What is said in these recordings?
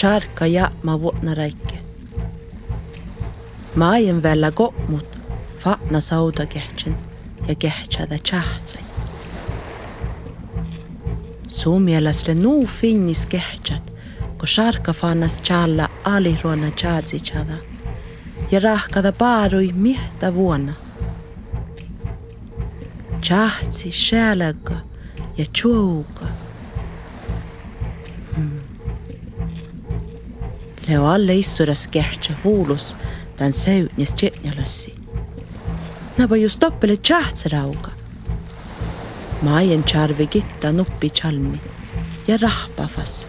Sharka ja ma vuotna räikke. Ma aien vällä kokmut, fatna sauda kehtsen ja kehtsada chahtsai. Suomieläsle nuu finnis kehtsat, kun sharka fannas challa aliruona chatsichada ja rahkada paarui miehtä vuonna. Chahtsi själäga ja chuuga. Leo alle issuras kehtsä huulus tän seutnis tjetnjalassi. Napa just toppele chahtsarauga. Maien charvi gitta nuppi chalmi ja rahpafas.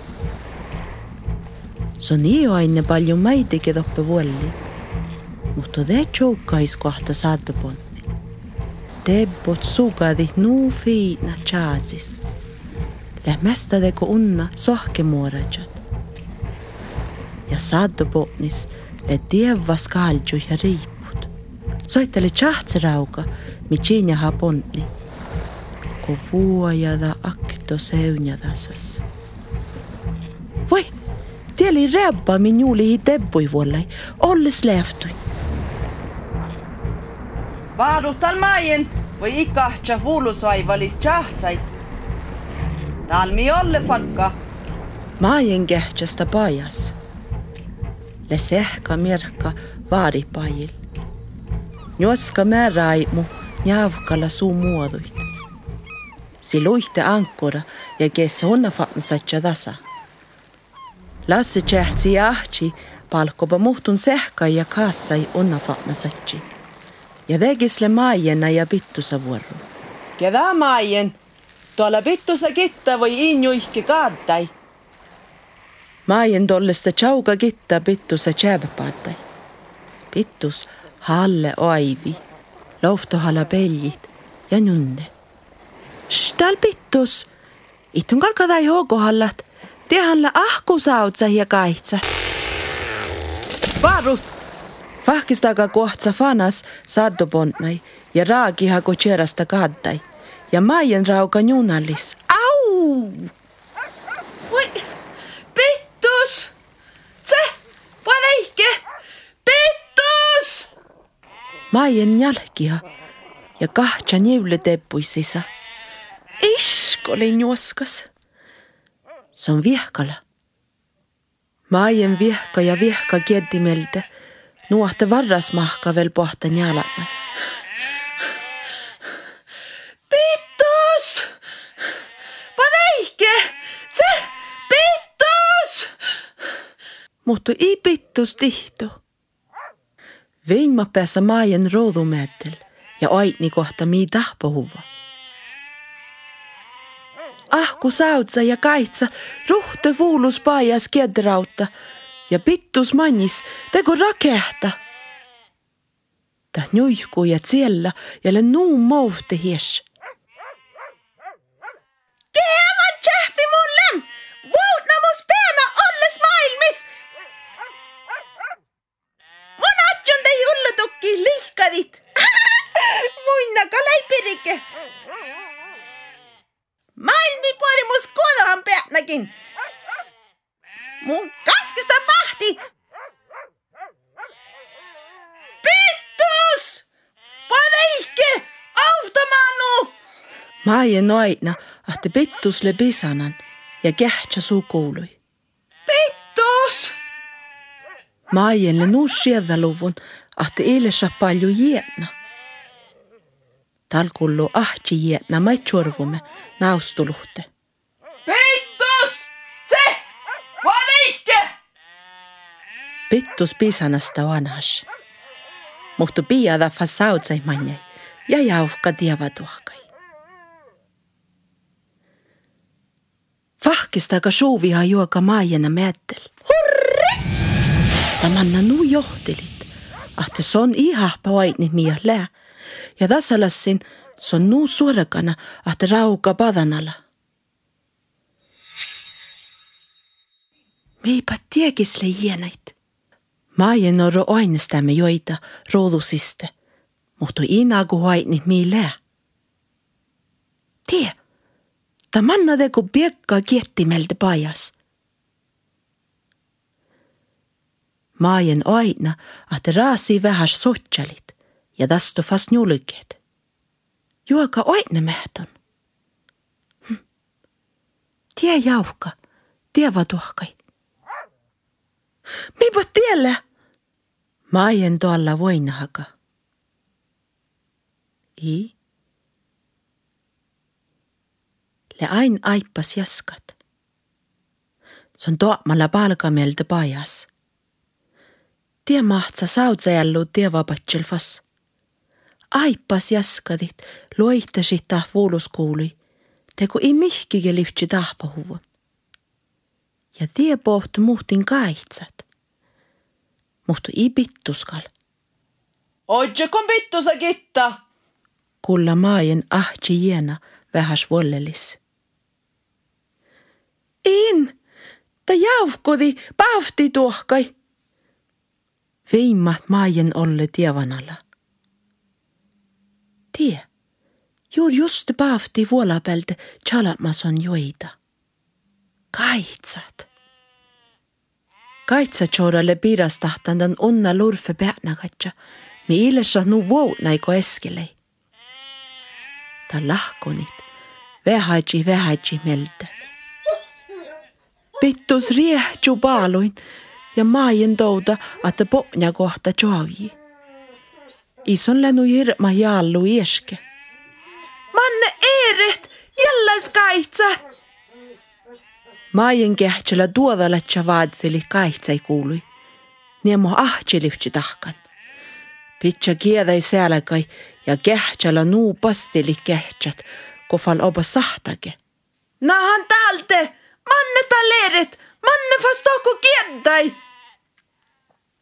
Se on niin aina paljon maitikin toppe vuolli. Mutta te tjoukais kohta saataponni. Tebbot sugadit nuu fiina chaatsis. Lähmästä teko unna sohkemuorajat. Ja saataponnis le tievas kalju ja riiput. Soittele chahtsarauka, mi chiinja haponni. Ko vuojada akto seunjadasas. Voi! Tieli räbba min juuli tebbui vuollai, olles lähtui. Vaarutal maien või ikka huulusvaivalis tšahtsai. Talmi olle fakka. Maajen kehtsasta pajas. Le sehka mirka vaaripajil. Njoska määräimu njavkalla suu muoduit. Si luihte ankura ja kes hunnafatnsatsa tasa. Lasse tšehtsi jahtsi palkoba muhtun sehka ja kaassai unnafatnsatsi. Ja vegisle maajena ja pittusa vuoro. Ketä maien? Tuolla pittusa kitta voi injuihki kaattai. Maajen tollesta tjauga kitta pittusa tjääpäpaatai. Pittus halle aivi, lauftohalla pellit ja nunne. Stal pittus! Ittun kalkadai hokohallat. Tehanla ahkusautsa ja kaitsa. Vaarut! Vahkistaga kohtsa fanas saddoponnai ja raagiha kutserasta kaattai. Ja maajen rauka junallis. Au! Oi! Pittus! Se! Paneihke! Pittus! Maajen jalkia ja kahtsa niivle teppuisissa. Iskoli juoskas. Se on viehkala. Maajen viehka ja viehka kieddimeltä. Nuohte varrasmahka veel pohta njaalama. Pittus! Paneihke! Se! Pittus! Mutta ei pittus tihto. Vein päässä maajen ruudumättel ja aitni kohta mii tahpohuva. Ahku sautsa ja kaitsa ruhte vuulus paajas kiedrautta ja pittus mannis tegu rakehta. Ta nuihku ja siellä jälle nuu moufte hies. Kodahan peanakin! Mun kaskista mahti! Pittus! Paneihke! Automanu! Maajen noina ahte pittus le pisanan ja kähtsä suu kuului. Pittus! Maajen le nuu luvun ahte ilesa palju jietna. Tal kullu ahti jietna mai tjorvume naustuluhte. Pittus! Se! Paneihke! Pittus pisanasta vanhas. Muhtu piada fasautsai manjai ja jauhka tievatuhkai. Vahkistaga suuviha juoka maajena määttel. Hurre! Tamanna nuu johtelit. Ahte son ihahpa vaitni miä lää. Ja tasalassin son nuu suorkana ahte rauka padanala. Meipä tiekisle jienait. Maajen oro ainestämme joita ruudusiste, mutta inagu haitni millä. Tie, ta manna tegu piekka kiettimeltä pajas. Maajen aina, että raasi vähäs sotsalit ja tästä fast njulkeet. Juoka aina mähtön. Hm. Tie jauhka, tie vatuhkai. Mipa tielle? Maajen tuolla voinahaka. I? Le ain aippas jaskat. Se on toamalla palkamelta pajas. Tie mahtsa sautsajallu tie vapatsel fas. Aippas jaskadit, loihtasit tah vuuluskuuli, tegu ei mihkige liftsi tahpahuvun. Ja tie poht muhtin kaitsat. Muhtu ei pittuskal. Oitse kun pittusa kitta! Kulla maajen ahti jiena vähäs vuollelis. In, ta jauhkodi pahti tuohkai. Veimmat maajen olle tievanalla. Tie, juur just pahti vuolapeltä chalmas on joita. Kaitsat. Kaitsatšooralle piirastahtandan onna lurfe peanakatja, mi ilesa nu voutnaiko eskelei. Ta lahkonit, vähäji vähäji melte. Pittus riehtu paaluin ja maajen touda, että pohja kohta joavi. Ison lennu jirma jaallu ieske. Manne Eeret, jälläs kaitsat! Maajen kehtsellä tuodalatsa vaadseli kaitsai kuului. Niemo ahtelivtsi tahkan. Pitsa kiedai sääläkai ja kehtsellä nuu pasteli kehtsät, kofal oba sahtake. Nahan täältä! Manne ta leeret! Manne fast toku kiedai!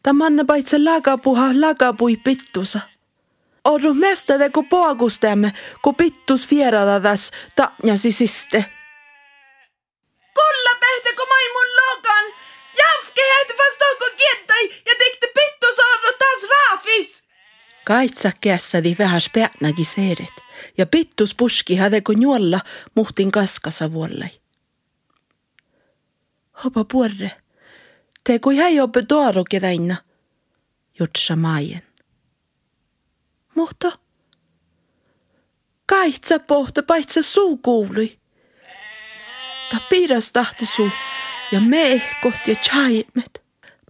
Ta manne paitse lagapuha lagapui pittusa. Oru mestade ku poagustämme, ku pittus vieradadas ta'njasi siste. Kaitsa kässädi vähäs peänägi seeret ja pittus puski hädeko juolla muhtin kaskasa vuollai. Hopa puorre, te kui häi oppe tuoru kedaina, jutsa maajen. Mutta kaitsa pohta paitsa suu kuului. Ta piiras tahti suu ja mehkot ja chaimet.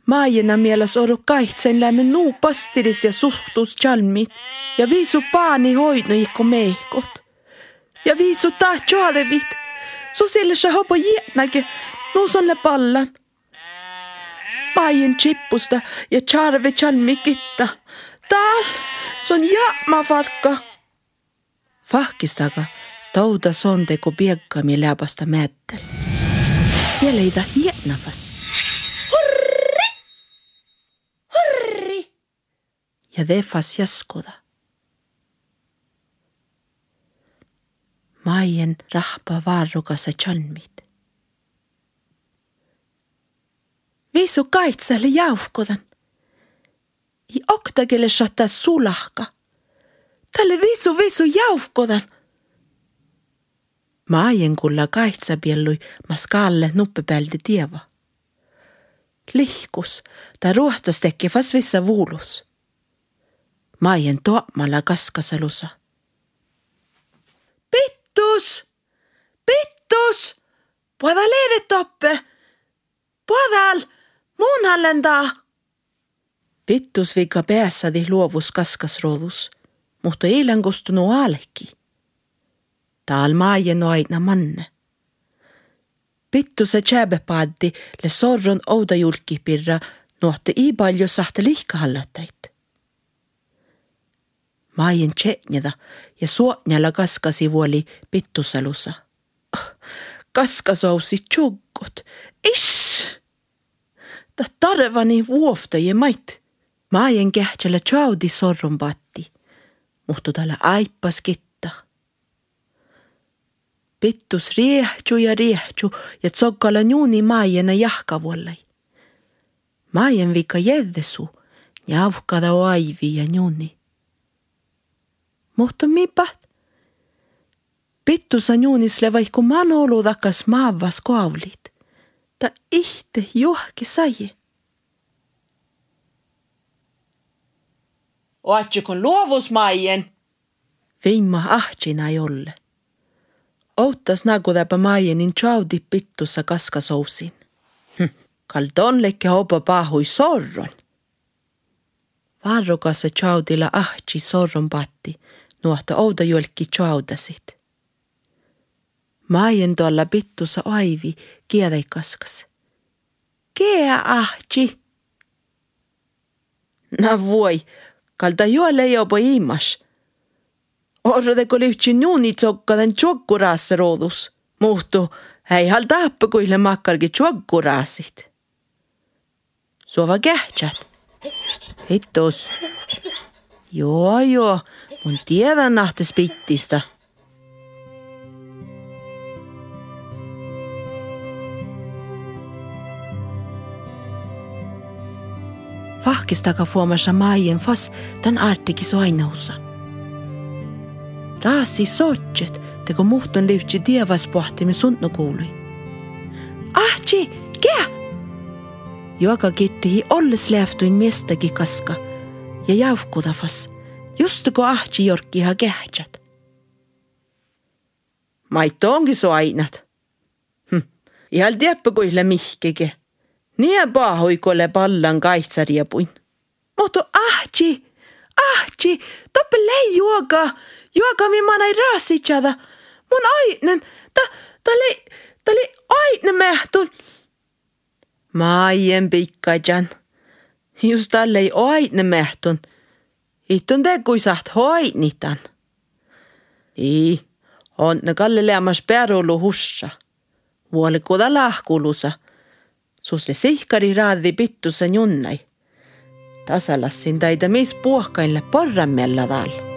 Maajena mieles oru kaitsen lämme nuu pastilis ja suhtus jalmit ja viisu paani hoidno ikko mehkot. Ja viisu taa chalevit, su sille sa hopo jietnäke, nuu sonne pallan. Maajen chippusta ja charve chalmi kitta. Taal, son jaama farkka. Fahkistaga touda sonde ku piekkami läpasta mättel. Siellä ei ta hietnafas. Hurri! Ja defas jaskuda. Maien rahpa varrukassa chalmit. Visu kaitselle jauhkodan. I oktagelle satta sulahka. Tälle visu visu jauhkodan. Maien kulla kaitsapiellui maskalle nuppepälti tieva. Lihkus, ta ruohtas tekki fas vissa vuulus. Maien toamalla kaskasalusa. Pittus! Pittus! Puhda leedet toppe! Puhdal! Muun hallendaa! Pittus vika päässädi luovus kaskasrodus, mutta eilen kostunu aleki. Taal maien aina manne. Pittuse tjäbepaaddi le sorron ouda julkipirra nuotte i palju sahte lihkahallattait. Maien tšetnjada ja suotnjala kaskasi vuoli pittusalusa. Kaskasousi tjukkut. Ish! Ta tarvani vuoftaje mait. Maien kähtsele tjaudi sorron patti. Muhtu talle aippas kitta. Pittus riehtu ja riehtu ja tsokkala juuni maajena jahkavuollai. Maajen vika jäddesu, njavkada aivi ja juuni. Mutta mipat? Pittusa juunisle vaikku manolu takas maavas koavlit. Ta ihte johki sai. Oatsikon luovusmaien. Veimma ahtsina jolle. Outas nagu täpä maienin tjaudi pittussa kaskasousin. Hm, kaldonlekke hopa pahui sorron. Varrukassa tjaudilla ahtsi sorron patti, nuohta ouda jolki tjaudasit. Maien tuolla pittussa aivi kiedei kaskas. Kea ahtsi. Na voi, kalta juole jopa imas. Orrodeko lyhtsi nuuni tsokkaden tjokkuraassa roodus. Muhtu, hei hal tahpa kuille makkargi tjokkuraasit. Suova kähtsät. Hittus. Joo, joo, mun tiedän nahtes pittistä. Vahkistaga fuomassa maien fas tän artiki soinausa. Raasi sotjet, teko muhtun lyhtsi dievaspohtimme suntno kuului. Ahti, kää! Joka kittihi olles lähtuin miestäkin kaska ja jaukudafas, just kun ahti jorkkiha kähtsät. Maitto onkin so ainat. Hm, ihal tiedäpä kuille mihkeke. Niin pahoikolle pallan kaitsariepuin. Mutta ahti, ahti, toppe lei juoka, juoka mi manai raasitsada. Mun ainen, ta, ta li, ta li ainen mehtun. Maien pikkajan. Just tälle ei aine mehtun. Ittun te kui saht hoidnitan. Ei, on ne kalle leamas perulu hussa. Vuole kuda lahkulusa. Susle sihkari raadi pittusa junnai. Tasalassin taida mis puhkaille porrammella tal.